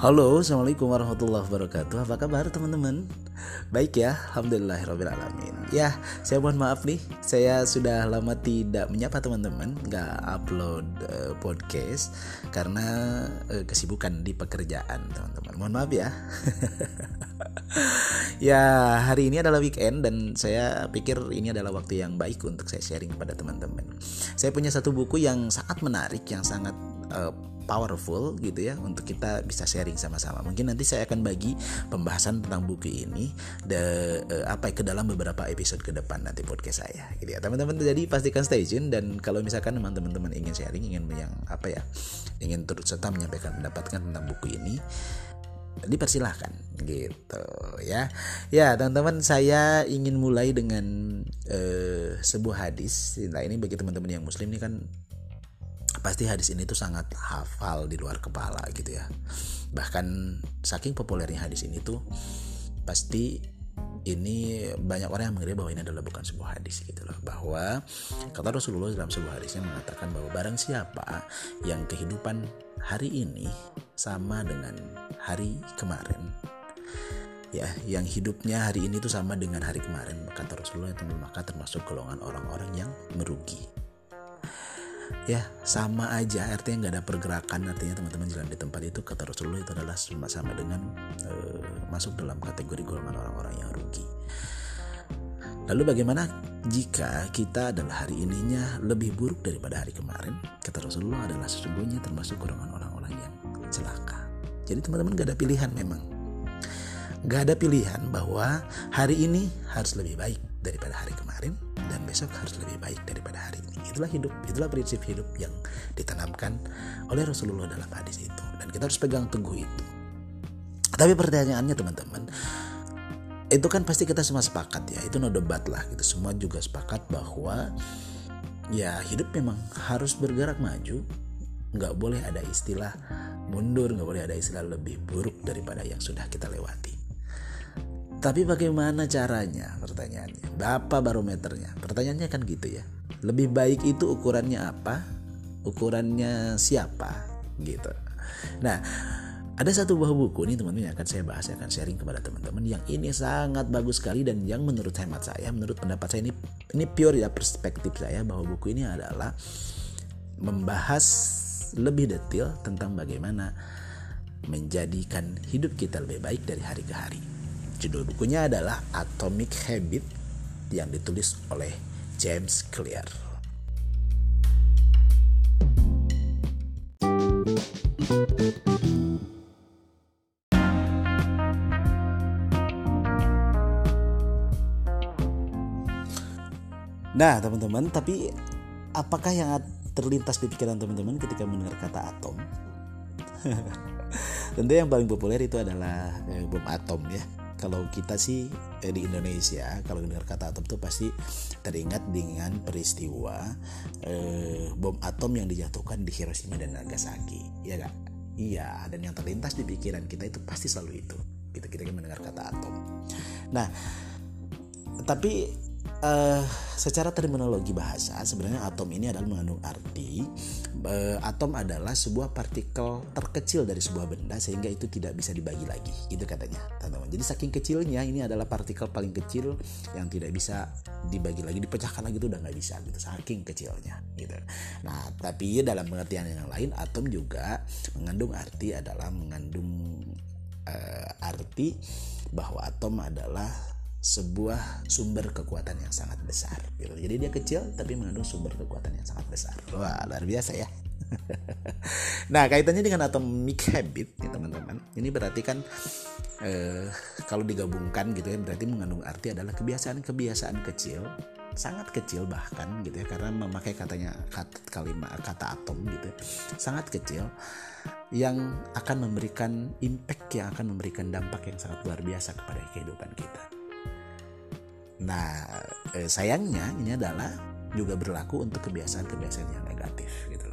Halo, Assalamualaikum warahmatullahi wabarakatuh. Apa kabar teman-teman? Baik ya, Alhamdulillahirrahmanirrahim Ya, saya mohon maaf nih Saya sudah lama tidak menyapa teman-teman Gak upload uh, podcast Karena uh, kesibukan di pekerjaan teman-teman. Mohon maaf ya. Ya, hari ini adalah weekend Dan saya pikir ini adalah waktu yang baik untuk saya sharing kepada teman-teman. Saya punya satu buku yang sangat menarik Yang sangat uh, powerful gitu ya untuk kita bisa sharing sama-sama. Mungkin nanti saya akan bagi pembahasan tentang buku ini de, uh, apa ke dalam beberapa episode ke depan nanti podcast saya gitu ya. Teman-teman jadi pastikan stay tune dan kalau misalkan teman-teman ingin sharing ingin yang apa ya ingin turut serta menyampaikan pendapatkan tentang buku ini dipersilahkan gitu ya ya teman-teman saya ingin mulai dengan uh, sebuah hadis nah ini bagi teman-teman yang muslim ini kan pasti hadis ini tuh sangat hafal di luar kepala gitu ya. Bahkan saking populernya hadis ini tuh pasti ini banyak orang yang mengira bahwa ini adalah bukan sebuah hadis gitu loh. Bahwa kata Rasulullah dalam sebuah hadisnya mengatakan bahwa barang siapa yang kehidupan hari ini sama dengan hari kemarin ya yang hidupnya hari ini tuh sama dengan hari kemarin kata Rasulullah itu maka termasuk golongan orang-orang yang merugi ya sama aja artinya nggak ada pergerakan artinya teman-teman jalan di tempat itu kata Rasulullah itu adalah sama-sama dengan uh, masuk dalam kategori golongan orang-orang yang rugi Lalu bagaimana jika kita adalah hari ininya lebih buruk daripada hari kemarin? Kata Rasulullah adalah sesungguhnya termasuk golongan orang-orang yang celaka. Jadi teman-teman gak ada pilihan memang. Gak ada pilihan bahwa hari ini harus lebih baik daripada hari kemarin dan besok harus lebih baik daripada hari ini. Itulah hidup, itulah prinsip hidup yang ditanamkan oleh Rasulullah dalam hadis itu dan kita harus pegang teguh itu. Tapi pertanyaannya teman-teman, itu kan pasti kita semua sepakat ya, itu no debat lah gitu. Semua juga sepakat bahwa ya hidup memang harus bergerak maju, nggak boleh ada istilah mundur, nggak boleh ada istilah lebih buruk daripada yang sudah kita lewati. Tapi bagaimana caranya? Pertanyaannya. Apa barometernya? Pertanyaannya kan gitu ya. Lebih baik itu ukurannya apa? Ukurannya siapa? Gitu. Nah, ada satu buah buku nih teman-teman yang akan saya bahas, saya akan sharing kepada teman-teman yang ini sangat bagus sekali dan yang menurut hemat saya, menurut pendapat saya ini ini pure ya perspektif saya bahwa buku ini adalah membahas lebih detail tentang bagaimana menjadikan hidup kita lebih baik dari hari ke hari. Judul bukunya adalah Atomic Habit yang ditulis oleh James Clear. Nah, teman-teman, tapi apakah yang terlintas di pikiran teman-teman ketika mendengar kata atom? Tentu yang paling populer itu adalah bom atom ya kalau kita sih eh, di Indonesia kalau dengar kata atom tuh pasti teringat dengan peristiwa eh, bom atom yang dijatuhkan di Hiroshima dan Nagasaki ya gak? iya dan yang terlintas di pikiran kita itu pasti selalu itu gitu kita mendengar kata atom nah tapi uh, secara terminologi bahasa sebenarnya atom ini adalah mengandung arti uh, atom adalah sebuah partikel terkecil dari sebuah benda sehingga itu tidak bisa dibagi lagi gitu katanya teman-teman. Jadi saking kecilnya ini adalah partikel paling kecil yang tidak bisa dibagi lagi dipecahkan lagi itu udah nggak bisa gitu saking kecilnya gitu. Nah tapi dalam pengertian yang lain atom juga mengandung arti adalah mengandung uh, arti bahwa atom adalah sebuah sumber kekuatan yang sangat besar gitu. Jadi dia kecil tapi mengandung sumber kekuatan yang sangat besar. Wah, luar biasa ya. nah, kaitannya dengan atomic habit ya teman-teman. Ini berarti kan eh, kalau digabungkan gitu ya berarti mengandung arti adalah kebiasaan-kebiasaan kecil sangat kecil bahkan gitu ya karena memakai katanya kata kalimat kata atom gitu ya, sangat kecil yang akan memberikan impact yang akan memberikan dampak yang sangat luar biasa kepada kehidupan kita. Nah, eh, sayangnya ini adalah juga berlaku untuk kebiasaan-kebiasaan yang negatif gitu.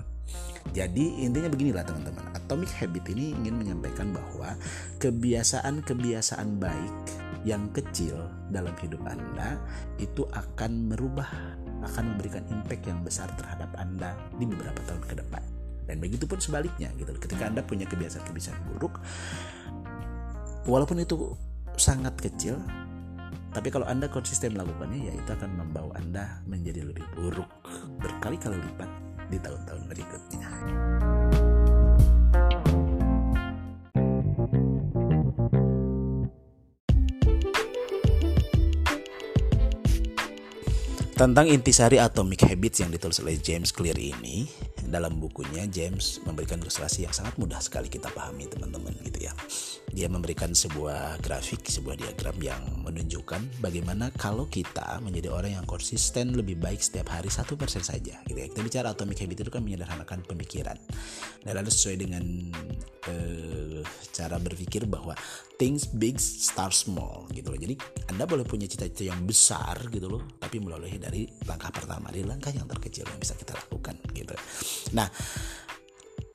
Jadi intinya beginilah teman-teman, atomic habit ini ingin menyampaikan bahwa kebiasaan-kebiasaan baik yang kecil dalam hidup Anda itu akan merubah, akan memberikan impact yang besar terhadap Anda di beberapa tahun ke depan. dan begitu pun sebaliknya gitu ketika anda punya kebiasaan-kebiasaan buruk walaupun itu sangat kecil tapi kalau anda konsisten melakukannya ya itu akan membawa anda menjadi lebih buruk berkali-kali lipat di tahun-tahun berikutnya. Tentang intisari atomic habits yang ditulis oleh James Clear ini, dalam bukunya James memberikan ilustrasi yang sangat mudah sekali kita pahami teman-teman gitu ya. Dia memberikan sebuah grafik, sebuah diagram yang menunjukkan bagaimana kalau kita menjadi orang yang konsisten lebih baik setiap hari satu persen saja gitu ya. Kita bicara atomic habit itu kan menyederhanakan pemikiran. Dan lalu sesuai dengan uh, cara berpikir bahwa things big start small gitu loh. Jadi Anda boleh punya cita-cita yang besar gitu loh, tapi mulai dari langkah pertama, dari langkah yang terkecil yang bisa kita lakukan gitu. Nah,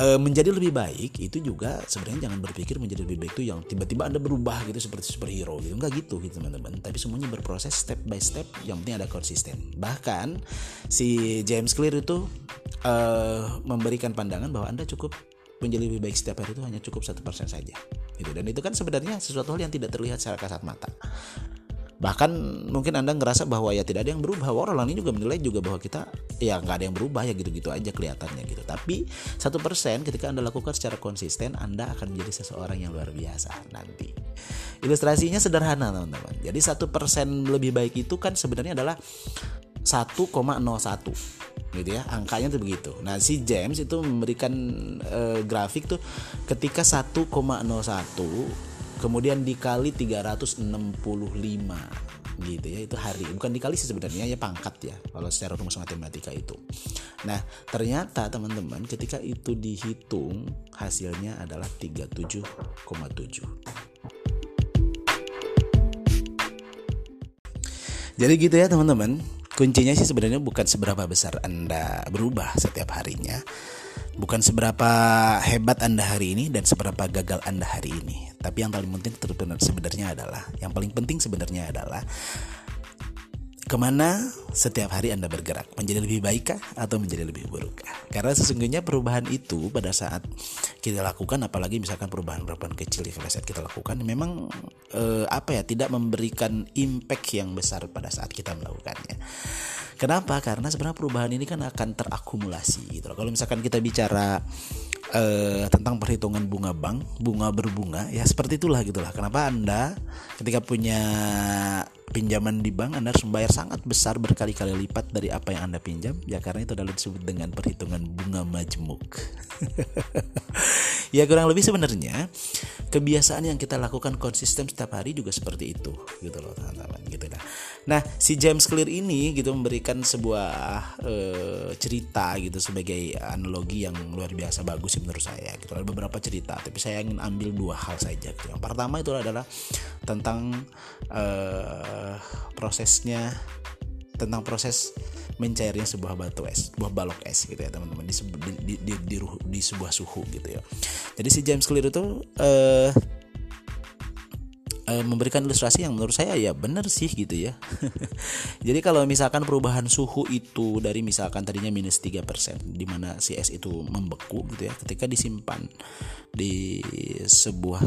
e, menjadi lebih baik itu juga sebenarnya jangan berpikir menjadi lebih baik itu yang tiba-tiba anda berubah gitu seperti superhero gitu. Nggak gitu gitu teman-teman. Tapi semuanya berproses step by step yang penting ada konsisten. Bahkan si James Clear itu e, memberikan pandangan bahwa anda cukup menjadi lebih baik setiap hari itu hanya cukup satu persen saja gitu. Dan itu kan sebenarnya sesuatu hal yang tidak terlihat secara kasat mata bahkan mungkin anda ngerasa bahwa ya tidak ada yang berubah. Orang ini juga menilai juga bahwa kita ya nggak ada yang berubah ya gitu-gitu aja kelihatannya gitu. Tapi satu persen ketika anda lakukan secara konsisten anda akan menjadi seseorang yang luar biasa nanti. Ilustrasinya sederhana teman-teman. Jadi satu persen lebih baik itu kan sebenarnya adalah 1,01 gitu ya. Angkanya tuh begitu. Nah si James itu memberikan e, grafik tuh ketika 1,01 kemudian dikali 365 gitu ya itu hari. Bukan dikali sih sebenarnya ya pangkat ya kalau secara rumus matematika itu. Nah ternyata teman-teman ketika itu dihitung hasilnya adalah 37,7 jadi gitu ya teman-teman. Kuncinya sih sebenarnya bukan seberapa besar anda berubah setiap harinya bukan seberapa hebat Anda hari ini dan seberapa gagal Anda hari ini. Tapi yang paling penting sebenarnya adalah yang paling penting sebenarnya adalah ke mana setiap hari Anda bergerak menjadi lebih baik kah atau menjadi lebih buruk kah? Karena sesungguhnya perubahan itu pada saat kita lakukan apalagi misalkan perubahan-perubahan kecil di saat kita lakukan memang eh, apa ya tidak memberikan impact yang besar pada saat kita melakukannya. Kenapa? Karena sebenarnya perubahan ini kan akan terakumulasi gitu Kalau misalkan kita bicara uh, tentang perhitungan bunga bank, bunga berbunga, ya seperti itulah gitulah. Kenapa Anda ketika punya pinjaman di bank Anda harus membayar sangat besar berkali-kali lipat dari apa yang Anda pinjam? Ya karena itu adalah disebut dengan perhitungan bunga majmuk. ya kurang lebih sebenarnya kebiasaan yang kita lakukan konsisten setiap hari juga seperti itu gitu loh teman-teman gitu nah. Nah, si James Clear ini gitu memberikan sebuah uh, cerita gitu sebagai analogi yang luar biasa bagus sih menurut saya gitu. Ada beberapa cerita, tapi saya ingin ambil dua hal saja. Gitu. Yang pertama itu adalah tentang uh, prosesnya tentang proses mencairnya sebuah batu es, sebuah balok es gitu ya teman-teman di, di, di, di, di, di sebuah suhu gitu ya. Jadi si James Clear itu uh, uh, memberikan ilustrasi yang menurut saya ya benar sih gitu ya. Jadi kalau misalkan perubahan suhu itu dari misalkan tadinya minus 3% di mana si es itu membeku gitu ya ketika disimpan di sebuah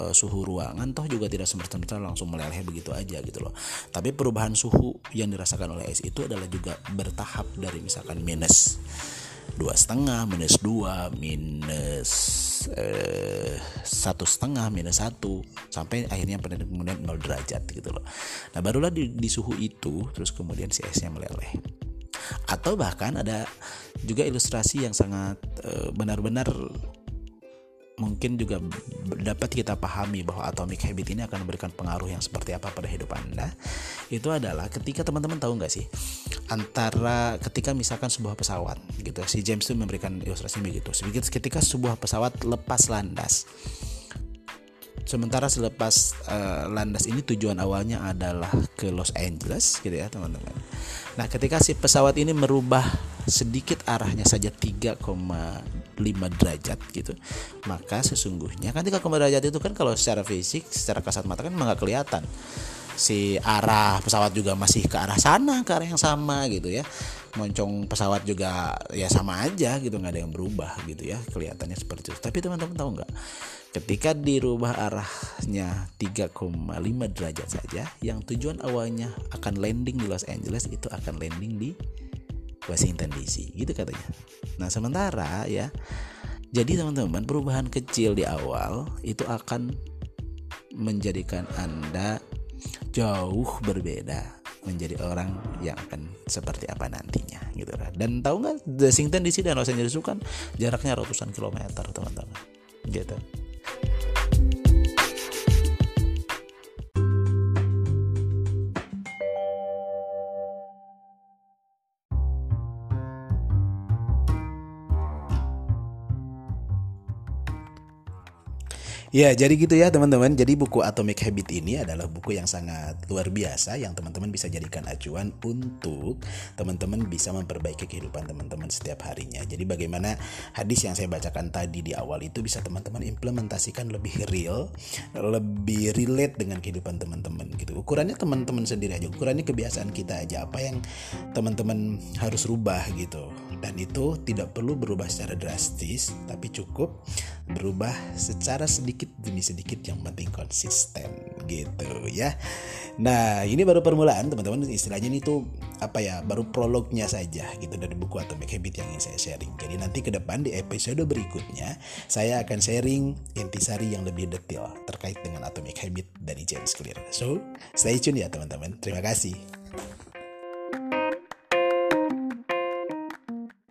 uh, suhu ruangan toh juga tidak semerta-merta langsung meleleh begitu aja gitu loh. Tapi perubahan suhu yang dirasakan oleh es itu adalah juga bertahap dari misalkan minus dua setengah minus dua minus eh, satu setengah minus satu. Sampai akhirnya pada kemudian nol derajat gitu loh. Nah barulah di, di suhu itu terus kemudian si esnya meleleh. Atau bahkan ada juga ilustrasi yang sangat eh, benar-benar mungkin juga dapat kita pahami bahwa atomic habit ini akan memberikan pengaruh yang seperti apa pada hidup Anda. Itu adalah ketika teman-teman tahu nggak sih antara ketika misalkan sebuah pesawat gitu si James itu memberikan ilustrasi begitu ketika sebuah pesawat lepas landas. Sementara selepas uh, landas ini tujuan awalnya adalah ke Los Angeles gitu ya teman-teman. Nah ketika si pesawat ini merubah sedikit arahnya saja 3,5 derajat gitu maka sesungguhnya kan 3,5 derajat itu kan kalau secara fisik secara kasat mata kan nggak kelihatan si arah pesawat juga masih ke arah sana ke arah yang sama gitu ya. Moncong pesawat juga ya sama aja gitu nggak ada yang berubah gitu ya kelihatannya seperti itu. Tapi teman-teman tahu nggak? Ketika dirubah arahnya 3,5 derajat saja yang tujuan awalnya akan landing di Los Angeles itu akan landing di Washington DC gitu katanya. Nah sementara ya jadi teman-teman perubahan kecil di awal itu akan menjadikan anda jauh berbeda menjadi orang yang akan seperti apa nantinya gitu kan. Dan tahu nggak Washington DC dan Los Angeles itu kan jaraknya ratusan kilometer teman-teman gitu Ya, jadi gitu ya teman-teman. Jadi buku Atomic Habit ini adalah buku yang sangat luar biasa yang teman-teman bisa jadikan acuan untuk teman-teman bisa memperbaiki kehidupan teman-teman setiap harinya. Jadi bagaimana hadis yang saya bacakan tadi di awal itu bisa teman-teman implementasikan lebih real, lebih relate dengan kehidupan teman-teman gitu. Ukurannya teman-teman sendiri aja, ukurannya kebiasaan kita aja apa yang teman-teman harus rubah gitu. Dan itu tidak perlu berubah secara drastis, tapi cukup berubah secara sedikit demi sedikit yang penting konsisten gitu ya. Nah ini baru permulaan teman-teman istilahnya ini tuh apa ya baru prolognya saja gitu dari buku Atomic Habit yang ingin saya sharing. Jadi nanti ke depan di episode berikutnya saya akan sharing intisari yang lebih detail terkait dengan Atomic Habit dari James Clear. So stay tune ya teman-teman. Terima kasih.